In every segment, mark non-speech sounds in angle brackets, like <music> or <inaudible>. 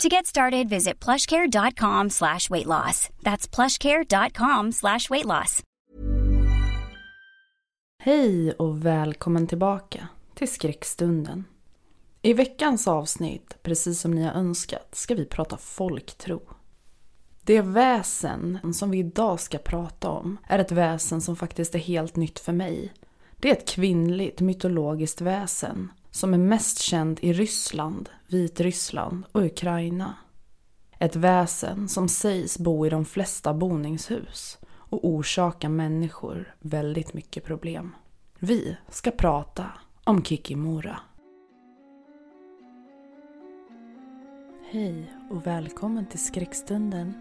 To get started, visit plushcare.com slash weight loss. That's plushcare.com slash weight loss. Hej och välkommen tillbaka till skräckstunden. I veckans avsnitt, precis som ni har önskat, ska vi prata folktro. Det väsen som vi idag ska prata om är ett väsen som faktiskt är helt nytt för mig. Det är ett kvinnligt mytologiskt väsen som är mest känd i Ryssland, Vitryssland och Ukraina. Ett väsen som sägs bo i de flesta boningshus och orsaka människor väldigt mycket problem. Vi ska prata om Kikimora. Hej och välkommen till Skräckstunden.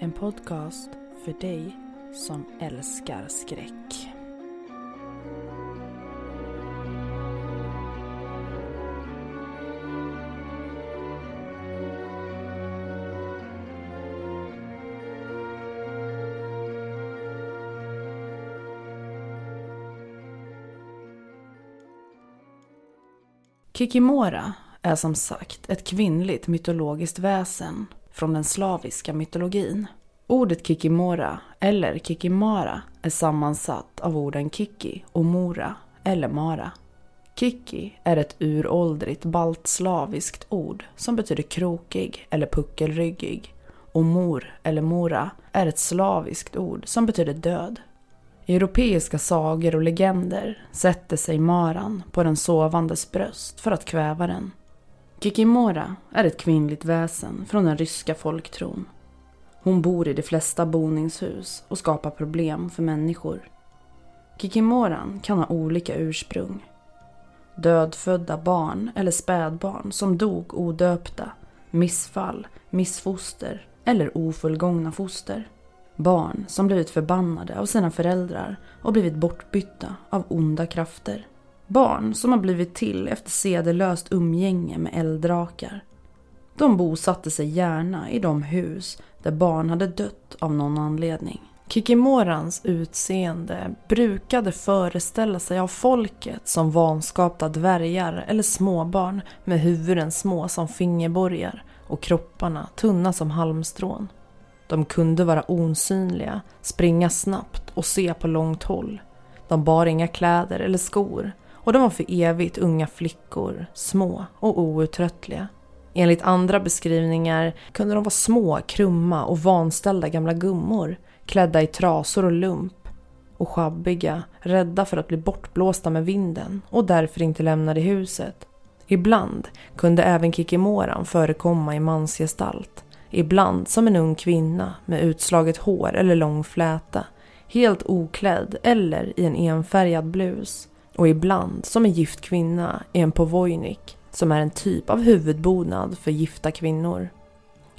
En podcast för dig som älskar skräck. Kikimora är som sagt ett kvinnligt mytologiskt väsen från den slaviska mytologin. Ordet kikimora, eller kikimara, är sammansatt av orden kiki och mora, eller mara. Kiki är ett uråldrigt baltslaviskt ord som betyder krokig eller puckelryggig och mor eller mora är ett slaviskt ord som betyder död. I europeiska sagor och legender sätter sig maran på den sovandes bröst för att kväva den. Kikimora är ett kvinnligt väsen från den ryska folktron. Hon bor i de flesta boningshus och skapar problem för människor. Kikimoran kan ha olika ursprung. Dödfödda barn eller spädbarn som dog odöpta, missfall, missfoster eller ofullgångna foster. Barn som blivit förbannade av sina föräldrar och blivit bortbytta av onda krafter. Barn som har blivit till efter sedelöst umgänge med elddrakar. De bosatte sig gärna i de hus där barn hade dött av någon anledning. Kikimorans utseende brukade föreställa sig av folket som vanskapta dvärgar eller småbarn med huvuden små som fingerborgar och kropparna tunna som halmstrån. De kunde vara osynliga, springa snabbt och se på långt håll. De bar inga kläder eller skor och de var för evigt unga flickor, små och outtröttliga. Enligt andra beskrivningar kunde de vara små, krumma och vanställda gamla gummor klädda i trasor och lump och sjabbiga, rädda för att bli bortblåsta med vinden och därför inte lämnade huset. Ibland kunde även kikimoran förekomma i mansgestalt Ibland som en ung kvinna med utslaget hår eller lång fläta. Helt oklädd eller i en enfärgad blus. Och ibland som en gift kvinna i en povojnik som är en typ av huvudbonad för gifta kvinnor.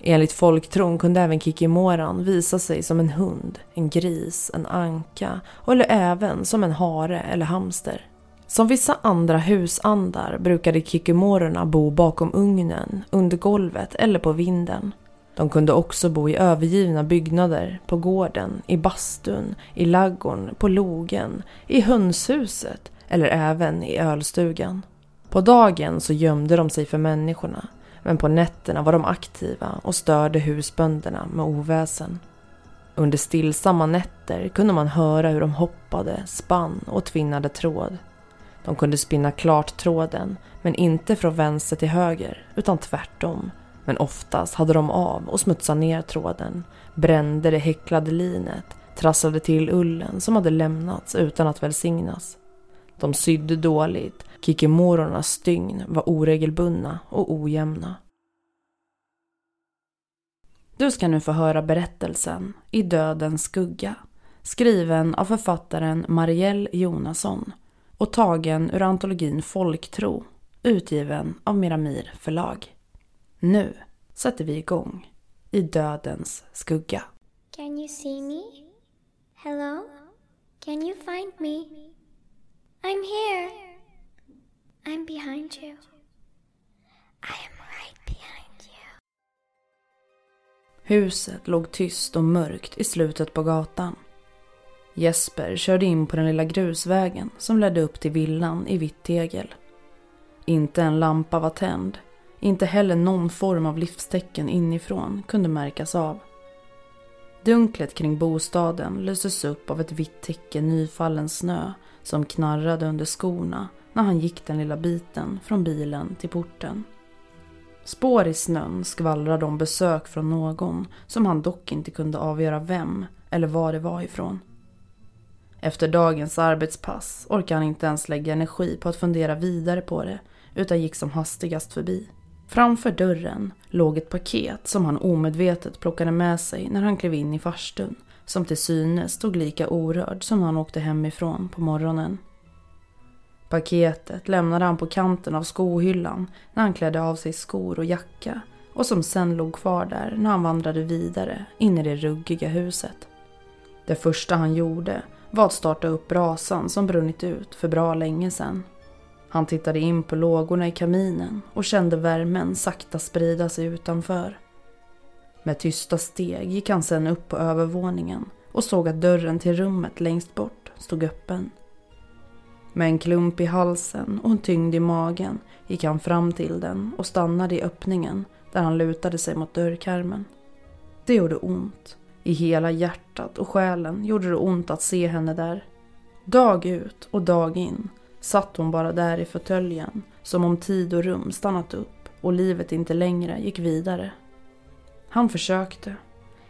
Enligt folktron kunde även kikimoran visa sig som en hund, en gris, en anka eller även som en hare eller hamster. Som vissa andra husandar brukade kikimororna bo bakom ugnen, under golvet eller på vinden. De kunde också bo i övergivna byggnader, på gården, i bastun, i laggorn, på logen, i hönshuset eller även i ölstugan. På dagen så gömde de sig för människorna men på nätterna var de aktiva och störde husbönderna med oväsen. Under stillsamma nätter kunde man höra hur de hoppade, spann och tvinnade tråd. De kunde spinna klart tråden men inte från vänster till höger utan tvärtom men oftast hade de av och smutsade ner tråden, brände det häcklade linet, trasslade till ullen som hade lämnats utan att välsignas. De sydde dåligt, kikimorornas stygn var oregelbundna och ojämna. Du ska nu få höra berättelsen I dödens skugga skriven av författaren Marielle Jonasson och tagen ur antologin Folktro utgiven av Miramir förlag. Nu sätter vi igång i dödens skugga. Can you see me? Hello? Can you find me? I'm here. I'm behind you. I am right behind you. Huset låg tyst och mörkt i slutet på gatan. Jesper körde in på den lilla grusvägen som ledde upp till villan i vitt tegel. Inte en lampa var tänd. Inte heller någon form av livstecken inifrån kunde märkas av. Dunklet kring bostaden löstes upp av ett vitt täcke nyfallen snö som knarrade under skorna när han gick den lilla biten från bilen till porten. Spår i snön skvallrade om besök från någon som han dock inte kunde avgöra vem eller var det var ifrån. Efter dagens arbetspass orkade han inte ens lägga energi på att fundera vidare på det utan gick som hastigast förbi. Framför dörren låg ett paket som han omedvetet plockade med sig när han klev in i farstun som till synes stod lika orörd som när han åkte hemifrån på morgonen. Paketet lämnade han på kanten av skohyllan när han klädde av sig skor och jacka och som sen låg kvar där när han vandrade vidare in i det ruggiga huset. Det första han gjorde var att starta upp brasan som brunnit ut för bra länge sedan. Han tittade in på lågorna i kaminen och kände värmen sakta sprida sig utanför. Med tysta steg gick han sedan upp på övervåningen och såg att dörren till rummet längst bort stod öppen. Med en klump i halsen och en tyngd i magen gick han fram till den och stannade i öppningen där han lutade sig mot dörrkarmen. Det gjorde ont. I hela hjärtat och själen gjorde det ont att se henne där. Dag ut och dag in satt hon bara där i fåtöljen som om tid och rum stannat upp och livet inte längre gick vidare. Han försökte.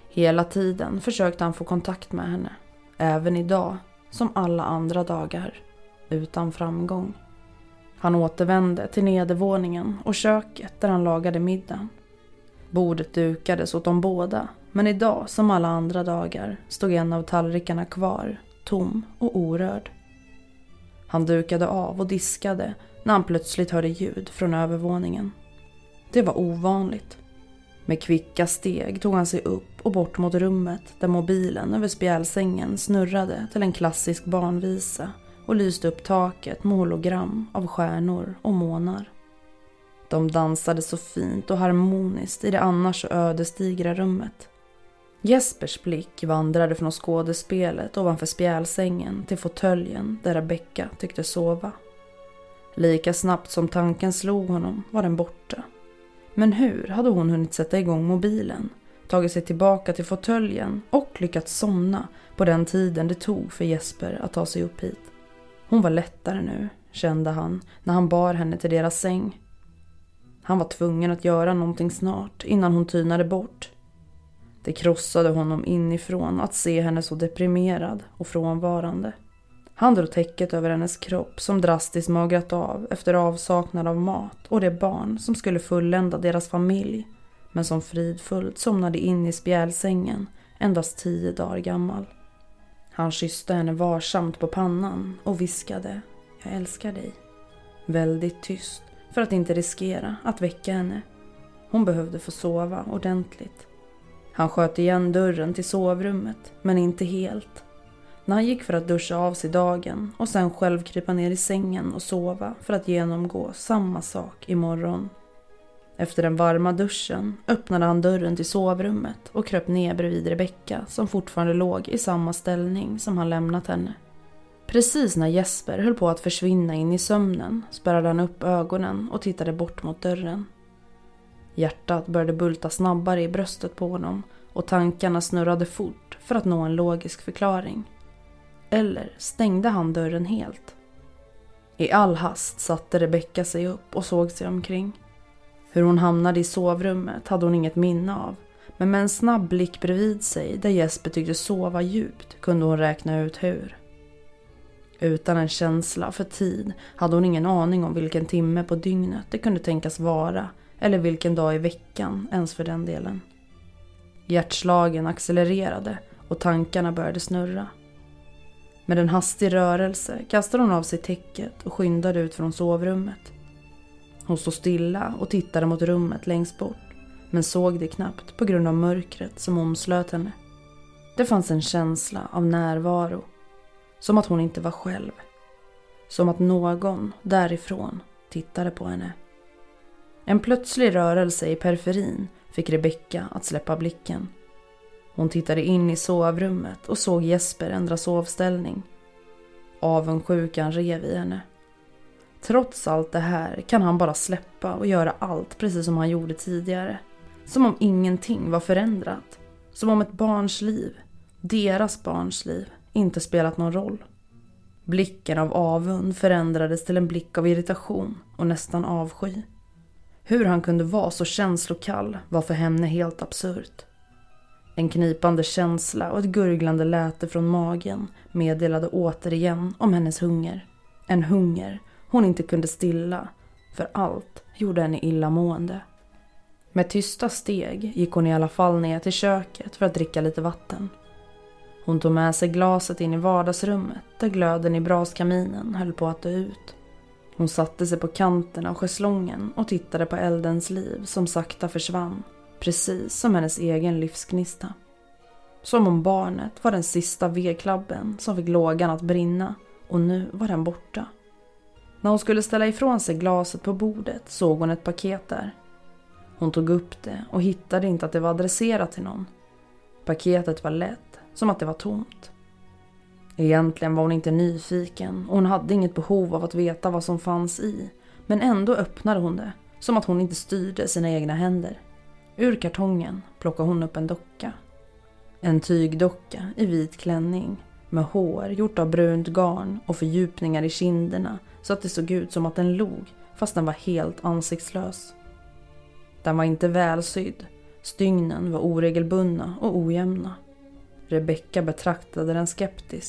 Hela tiden försökte han få kontakt med henne. Även idag, som alla andra dagar. Utan framgång. Han återvände till nedervåningen och köket där han lagade middagen. Bordet dukades åt dem båda, men idag som alla andra dagar stod en av tallrikarna kvar, tom och orörd. Han dukade av och diskade när han plötsligt hörde ljud från övervåningen. Det var ovanligt. Med kvicka steg tog han sig upp och bort mot rummet där mobilen över spjälsängen snurrade till en klassisk barnvisa och lyste upp taket med hologram av stjärnor och månar. De dansade så fint och harmoniskt i det annars så ödesdigra rummet. Jespers blick vandrade från skådespelet ovanför spjälsängen till fåtöljen där Rebecka tyckte sova. Lika snabbt som tanken slog honom var den borta. Men hur hade hon hunnit sätta igång mobilen, tagit sig tillbaka till fåtöljen och lyckats somna på den tiden det tog för Jesper att ta sig upp hit? Hon var lättare nu, kände han när han bar henne till deras säng. Han var tvungen att göra någonting snart innan hon tynade bort. Det krossade honom inifrån att se henne så deprimerad och frånvarande. Han drog täcket över hennes kropp som drastiskt magrat av efter avsaknad av mat och det barn som skulle fullända deras familj men som fridfullt somnade in i spjälsängen endast tio dagar gammal. Han kysste henne varsamt på pannan och viskade Jag älskar dig. Väldigt tyst för att inte riskera att väcka henne. Hon behövde få sova ordentligt. Han sköt igen dörren till sovrummet, men inte helt. När han gick för att duscha av sig dagen och sen själv krypa ner i sängen och sova för att genomgå samma sak imorgon. Efter den varma duschen öppnade han dörren till sovrummet och kröp ner bredvid Rebecka som fortfarande låg i samma ställning som han lämnat henne. Precis när Jesper höll på att försvinna in i sömnen spärrade han upp ögonen och tittade bort mot dörren. Hjärtat började bulta snabbare i bröstet på honom och tankarna snurrade fort för att nå en logisk förklaring. Eller stängde han dörren helt? I all hast satte Rebecka sig upp och såg sig omkring. Hur hon hamnade i sovrummet hade hon inget minne av. Men med en snabb blick bredvid sig där Jesper tyckte sova djupt kunde hon räkna ut hur. Utan en känsla för tid hade hon ingen aning om vilken timme på dygnet det kunde tänkas vara eller vilken dag i veckan ens för den delen. Hjärtslagen accelererade och tankarna började snurra. Med en hastig rörelse kastade hon av sig täcket och skyndade ut från sovrummet. Hon stod stilla och tittade mot rummet längst bort men såg det knappt på grund av mörkret som omslöt henne. Det fanns en känsla av närvaro. Som att hon inte var själv. Som att någon därifrån tittade på henne. En plötslig rörelse i periferin fick Rebecka att släppa blicken. Hon tittade in i sovrummet och såg Jesper ändra sovställning. Avundsjukan rev i henne. Trots allt det här kan han bara släppa och göra allt precis som han gjorde tidigare. Som om ingenting var förändrat. Som om ett barns liv, deras barns liv, inte spelat någon roll. Blicken av avund förändrades till en blick av irritation och nästan avsky. Hur han kunde vara så känslokall var för henne helt absurt. En knipande känsla och ett gurglande läte från magen meddelade återigen om hennes hunger. En hunger hon inte kunde stilla, för allt gjorde henne illamående. Med tysta steg gick hon i alla fall ner till köket för att dricka lite vatten. Hon tog med sig glaset in i vardagsrummet där glöden i braskaminen höll på att dö ut. Hon satte sig på kanten av schäslongen och tittade på eldens liv som sakta försvann. Precis som hennes egen livsgnista. Som om barnet var den sista vedklabben som fick lågan att brinna och nu var den borta. När hon skulle ställa ifrån sig glaset på bordet såg hon ett paket där. Hon tog upp det och hittade inte att det var adresserat till någon. Paketet var lätt, som att det var tomt. Egentligen var hon inte nyfiken och hon hade inget behov av att veta vad som fanns i. Men ändå öppnade hon det, som att hon inte styrde sina egna händer. Ur kartongen plockade hon upp en docka. En tygdocka i vit klänning med hår gjort av brunt garn och fördjupningar i kinderna så att det såg ut som att den log fast den var helt ansiktslös. Den var inte välsydd. Stygnen var oregelbundna och ojämna. Rebecka betraktade den skeptiskt.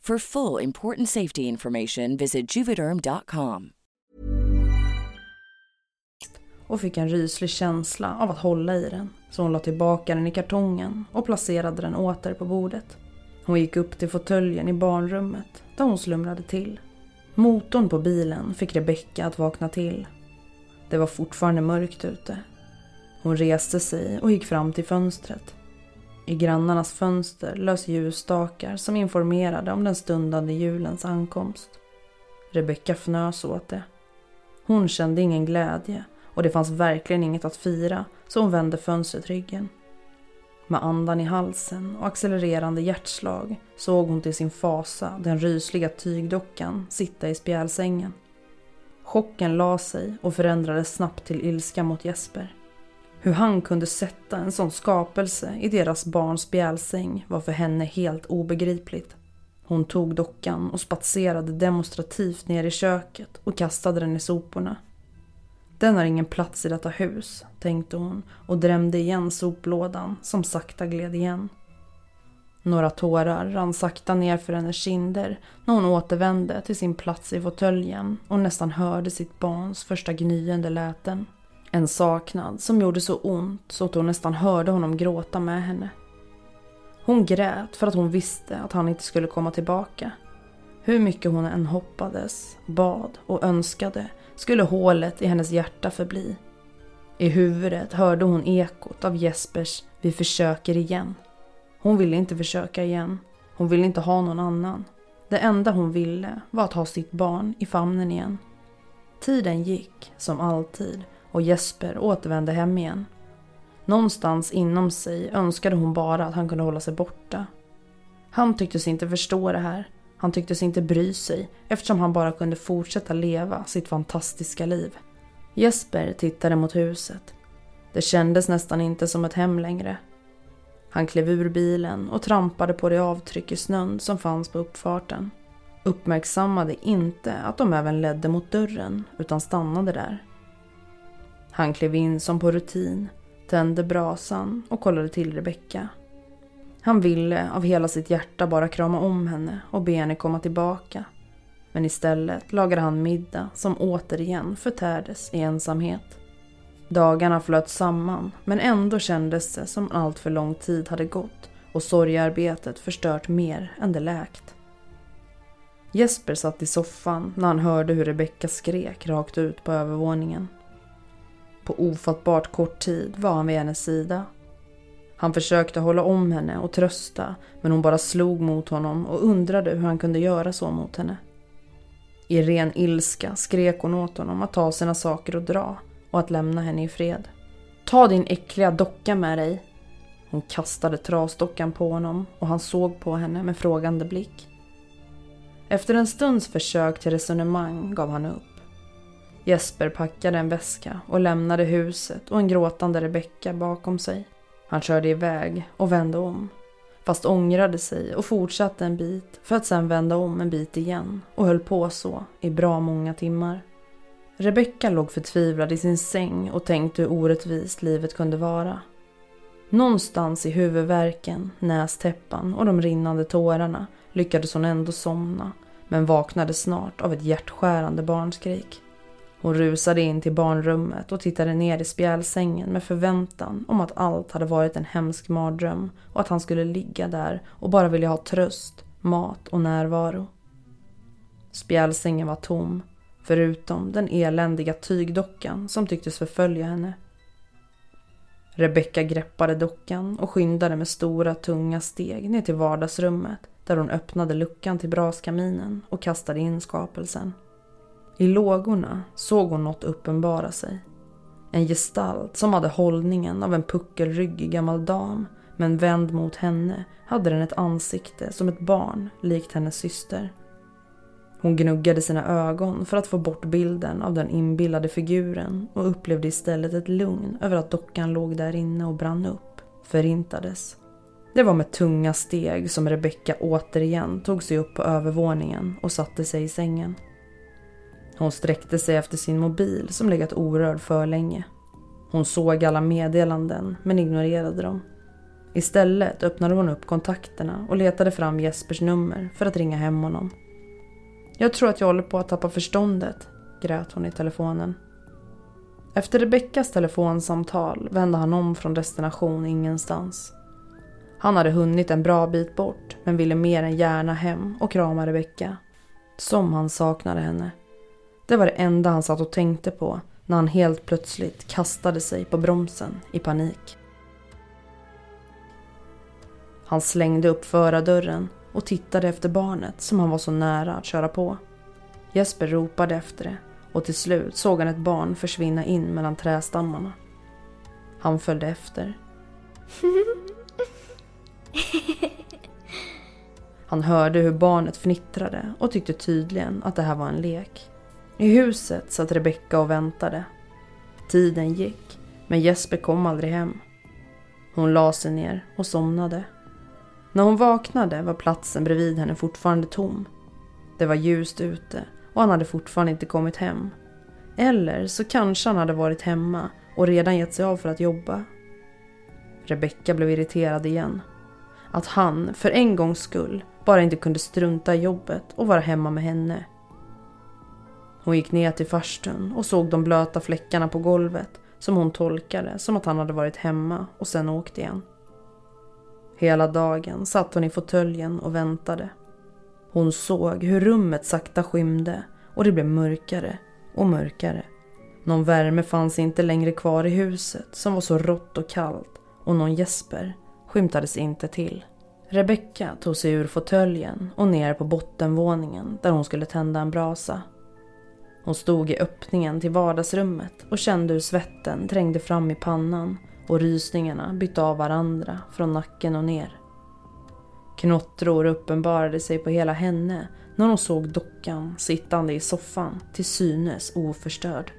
For full important safety information, visit juvederm.com. och fick en ryslig känsla av att hålla i den. Så hon la tillbaka den i kartongen och placerade den åter på bordet. Hon gick upp till fåtöljen i barnrummet där hon slumrade till. Motorn på bilen fick Rebecka att vakna till. Det var fortfarande mörkt ute. Hon reste sig och gick fram till fönstret. I grannarnas fönster lös ljusstakar som informerade om den stundande julens ankomst. Rebecka fnös åt det. Hon kände ingen glädje och det fanns verkligen inget att fira så hon vände fönstret ryggen. Med andan i halsen och accelererande hjärtslag såg hon till sin fasa den rysliga tygdockan sitta i spjälsängen. Chocken la sig och förändrades snabbt till ilska mot Jesper. Hur han kunde sätta en sån skapelse i deras barns spjälsäng var för henne helt obegripligt. Hon tog dockan och spatserade demonstrativt ner i köket och kastade den i soporna. Den har ingen plats i detta hus, tänkte hon och drämde igen soplådan som sakta gled igen. Några tårar rann sakta ner för hennes kinder när hon återvände till sin plats i fåtöljen och nästan hörde sitt barns första gnyende läten. En saknad som gjorde så ont så att hon nästan hörde honom gråta med henne. Hon grät för att hon visste att han inte skulle komma tillbaka. Hur mycket hon än hoppades, bad och önskade skulle hålet i hennes hjärta förbli. I huvudet hörde hon ekot av Jespers Vi försöker igen. Hon ville inte försöka igen. Hon ville inte ha någon annan. Det enda hon ville var att ha sitt barn i famnen igen. Tiden gick, som alltid, och Jesper återvände hem igen. Någonstans inom sig önskade hon bara att han kunde hålla sig borta. Han tycktes inte förstå det här. Han tycktes inte bry sig eftersom han bara kunde fortsätta leva sitt fantastiska liv. Jesper tittade mot huset. Det kändes nästan inte som ett hem längre. Han klev ur bilen och trampade på det avtryck i snön som fanns på uppfarten. Uppmärksammade inte att de även ledde mot dörren utan stannade där. Han klev in som på rutin, tände brasan och kollade till Rebecka. Han ville av hela sitt hjärta bara krama om henne och be henne komma tillbaka. Men istället lagade han middag som återigen förtärdes i ensamhet. Dagarna flöt samman men ändå kändes det som allt för lång tid hade gått och sorgearbetet förstört mer än det läkt. Jesper satt i soffan när han hörde hur Rebecka skrek rakt ut på övervåningen. På ofattbart kort tid var han vid hennes sida. Han försökte hålla om henne och trösta men hon bara slog mot honom och undrade hur han kunde göra så mot henne. I ren ilska skrek hon åt honom att ta sina saker och dra och att lämna henne i fred. Ta din äckliga docka med dig. Hon kastade trasdockan på honom och han såg på henne med frågande blick. Efter en stunds försök till resonemang gav han upp. Jesper packade en väska och lämnade huset och en gråtande Rebecka bakom sig. Han körde iväg och vände om. Fast ångrade sig och fortsatte en bit för att sen vända om en bit igen och höll på så i bra många timmar. Rebecka låg förtvivlad i sin säng och tänkte hur orättvist livet kunde vara. Någonstans i huvudvärken, nästäppan och de rinnande tårarna lyckades hon ändå somna men vaknade snart av ett hjärtskärande barnskrik. Hon rusade in till barnrummet och tittade ner i spjälsängen med förväntan om att allt hade varit en hemsk mardröm och att han skulle ligga där och bara vilja ha tröst, mat och närvaro. Spjälsängen var tom, förutom den eländiga tygdockan som tycktes förfölja henne. Rebecka greppade dockan och skyndade med stora tunga steg ner till vardagsrummet där hon öppnade luckan till braskaminen och kastade in skapelsen. I lågorna såg hon något uppenbara sig. En gestalt som hade hållningen av en puckelryggig gammal dam men vänd mot henne hade den ett ansikte som ett barn likt hennes syster. Hon gnuggade sina ögon för att få bort bilden av den inbillade figuren och upplevde istället ett lugn över att dockan låg där inne och brann upp, förintades. Det var med tunga steg som Rebecka återigen tog sig upp på övervåningen och satte sig i sängen. Hon sträckte sig efter sin mobil som legat orörd för länge. Hon såg alla meddelanden men ignorerade dem. Istället öppnade hon upp kontakterna och letade fram Jespers nummer för att ringa hem honom. Jag tror att jag håller på att tappa förståndet, grät hon i telefonen. Efter Rebeckas telefonsamtal vände han om från destination ingenstans. Han hade hunnit en bra bit bort men ville mer än gärna hem och krama Rebecka. Som han saknade henne. Det var det enda han satt och tänkte på när han helt plötsligt kastade sig på bromsen i panik. Han slängde upp förardörren och tittade efter barnet som han var så nära att köra på. Jesper ropade efter det och till slut såg han ett barn försvinna in mellan trästammarna. Han följde efter. <laughs> Han hörde hur barnet fnittrade och tyckte tydligen att det här var en lek. I huset satt Rebecka och väntade. Tiden gick, men Jesper kom aldrig hem. Hon la sig ner och somnade. När hon vaknade var platsen bredvid henne fortfarande tom. Det var ljust ute och han hade fortfarande inte kommit hem. Eller så kanske han hade varit hemma och redan gett sig av för att jobba. Rebecka blev irriterad igen. Att han, för en gångs skull, bara inte kunde strunta i jobbet och vara hemma med henne hon gick ner till farstun och såg de blöta fläckarna på golvet som hon tolkade som att han hade varit hemma och sen åkt igen. Hela dagen satt hon i fåtöljen och väntade. Hon såg hur rummet sakta skymde och det blev mörkare och mörkare. Någon värme fanns inte längre kvar i huset som var så rått och kallt och någon Jesper skymtades inte till. Rebecka tog sig ur fåtöljen och ner på bottenvåningen där hon skulle tända en brasa. Hon stod i öppningen till vardagsrummet och kände hur svetten trängde fram i pannan och rysningarna bytte av varandra från nacken och ner. Knottror uppenbarade sig på hela henne när hon såg dockan sittande i soffan till synes oförstörd.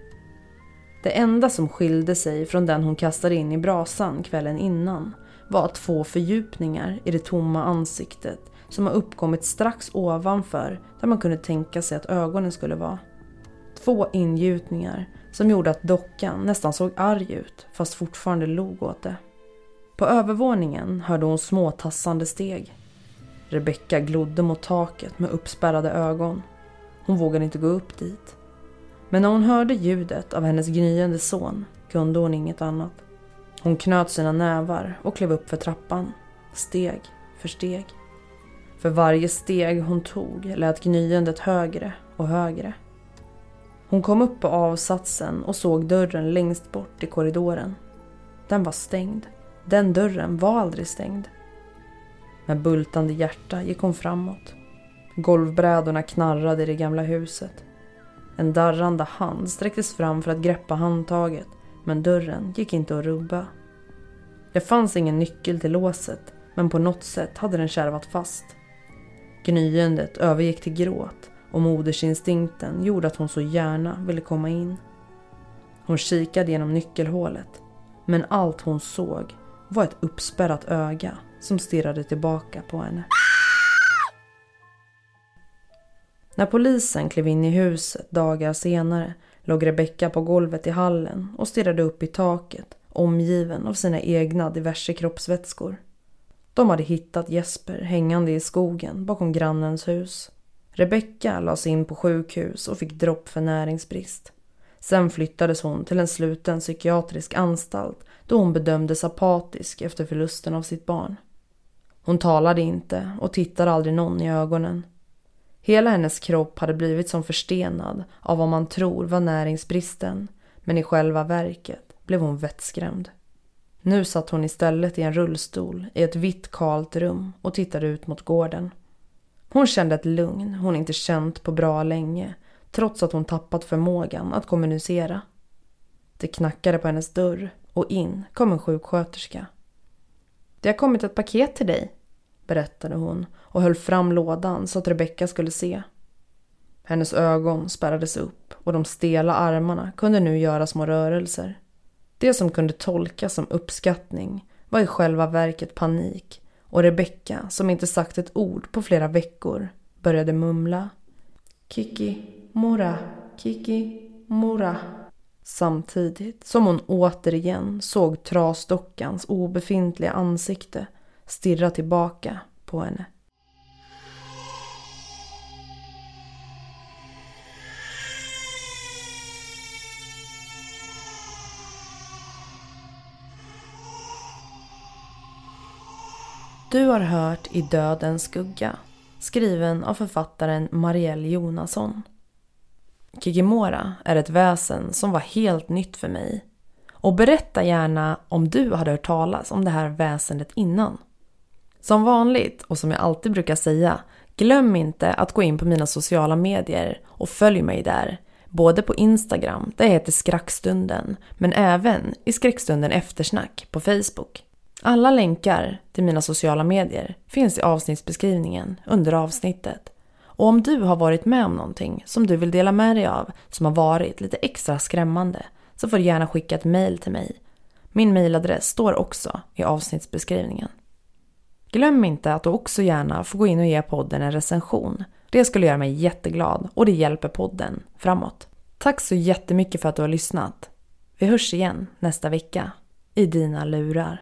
Det enda som skilde sig från den hon kastade in i brasan kvällen innan var två fördjupningar i det tomma ansiktet som har uppkommit strax ovanför där man kunde tänka sig att ögonen skulle vara. Två ingjutningar som gjorde att dockan nästan såg arg ut fast fortfarande log åt det. På övervåningen hörde hon små tassande steg. Rebecka glodde mot taket med uppspärrade ögon. Hon vågade inte gå upp dit. Men när hon hörde ljudet av hennes gnyende son kunde hon inget annat. Hon knöt sina nävar och klev upp för trappan, steg för steg. För varje steg hon tog lät gnyendet högre och högre. Hon kom upp på avsatsen och såg dörren längst bort i korridoren. Den var stängd. Den dörren var aldrig stängd. Med bultande hjärta gick hon framåt. Golvbrädorna knarrade i det gamla huset. En darrande hand sträcktes fram för att greppa handtaget men dörren gick inte att rubba. Det fanns ingen nyckel till låset men på något sätt hade den kärvat fast. Gnyendet övergick till gråt och modersinstinkten gjorde att hon så gärna ville komma in. Hon kikade genom nyckelhålet men allt hon såg var ett uppspärrat öga som stirrade tillbaka på henne. När polisen klev in i huset dagar senare låg Rebecka på golvet i hallen och stirrade upp i taket omgiven av sina egna diverse kroppsvätskor. De hade hittat Jesper hängande i skogen bakom grannens hus. Rebecka lades in på sjukhus och fick dropp för näringsbrist. Sen flyttades hon till en sluten psykiatrisk anstalt då hon bedömdes apatisk efter förlusten av sitt barn. Hon talade inte och tittade aldrig någon i ögonen. Hela hennes kropp hade blivit som förstenad av vad man tror var näringsbristen men i själva verket blev hon vettskrämd. Nu satt hon istället i en rullstol i ett vitt kalt rum och tittade ut mot gården. Hon kände ett lugn hon inte känt på bra länge trots att hon tappat förmågan att kommunicera. Det knackade på hennes dörr och in kom en sjuksköterska. Det har kommit ett paket till dig, berättade hon och höll fram lådan så att Rebecka skulle se. Hennes ögon spärrades upp och de stela armarna kunde nu göra små rörelser. Det som kunde tolkas som uppskattning var i själva verket panik och Rebecka, som inte sagt ett ord på flera veckor, började mumla. Kiki, mora, Kiki, mora. Samtidigt som hon återigen såg trasdockans obefintliga ansikte stirra tillbaka på henne. Du har hört I dödens skugga, skriven av författaren Marielle Jonasson. Kikimora är ett väsen som var helt nytt för mig. Och berätta gärna om du hade hört talas om det här väsendet innan. Som vanligt, och som jag alltid brukar säga, glöm inte att gå in på mina sociala medier och följ mig där. Både på Instagram, där jag heter Skräckstunden, men även i Skräckstunden Eftersnack på Facebook. Alla länkar till mina sociala medier finns i avsnittsbeskrivningen under avsnittet. Och om du har varit med om någonting som du vill dela med dig av som har varit lite extra skrämmande så får du gärna skicka ett mail till mig. Min mailadress står också i avsnittsbeskrivningen. Glöm inte att du också gärna får gå in och ge podden en recension. Det skulle göra mig jätteglad och det hjälper podden framåt. Tack så jättemycket för att du har lyssnat. Vi hörs igen nästa vecka i dina lurar.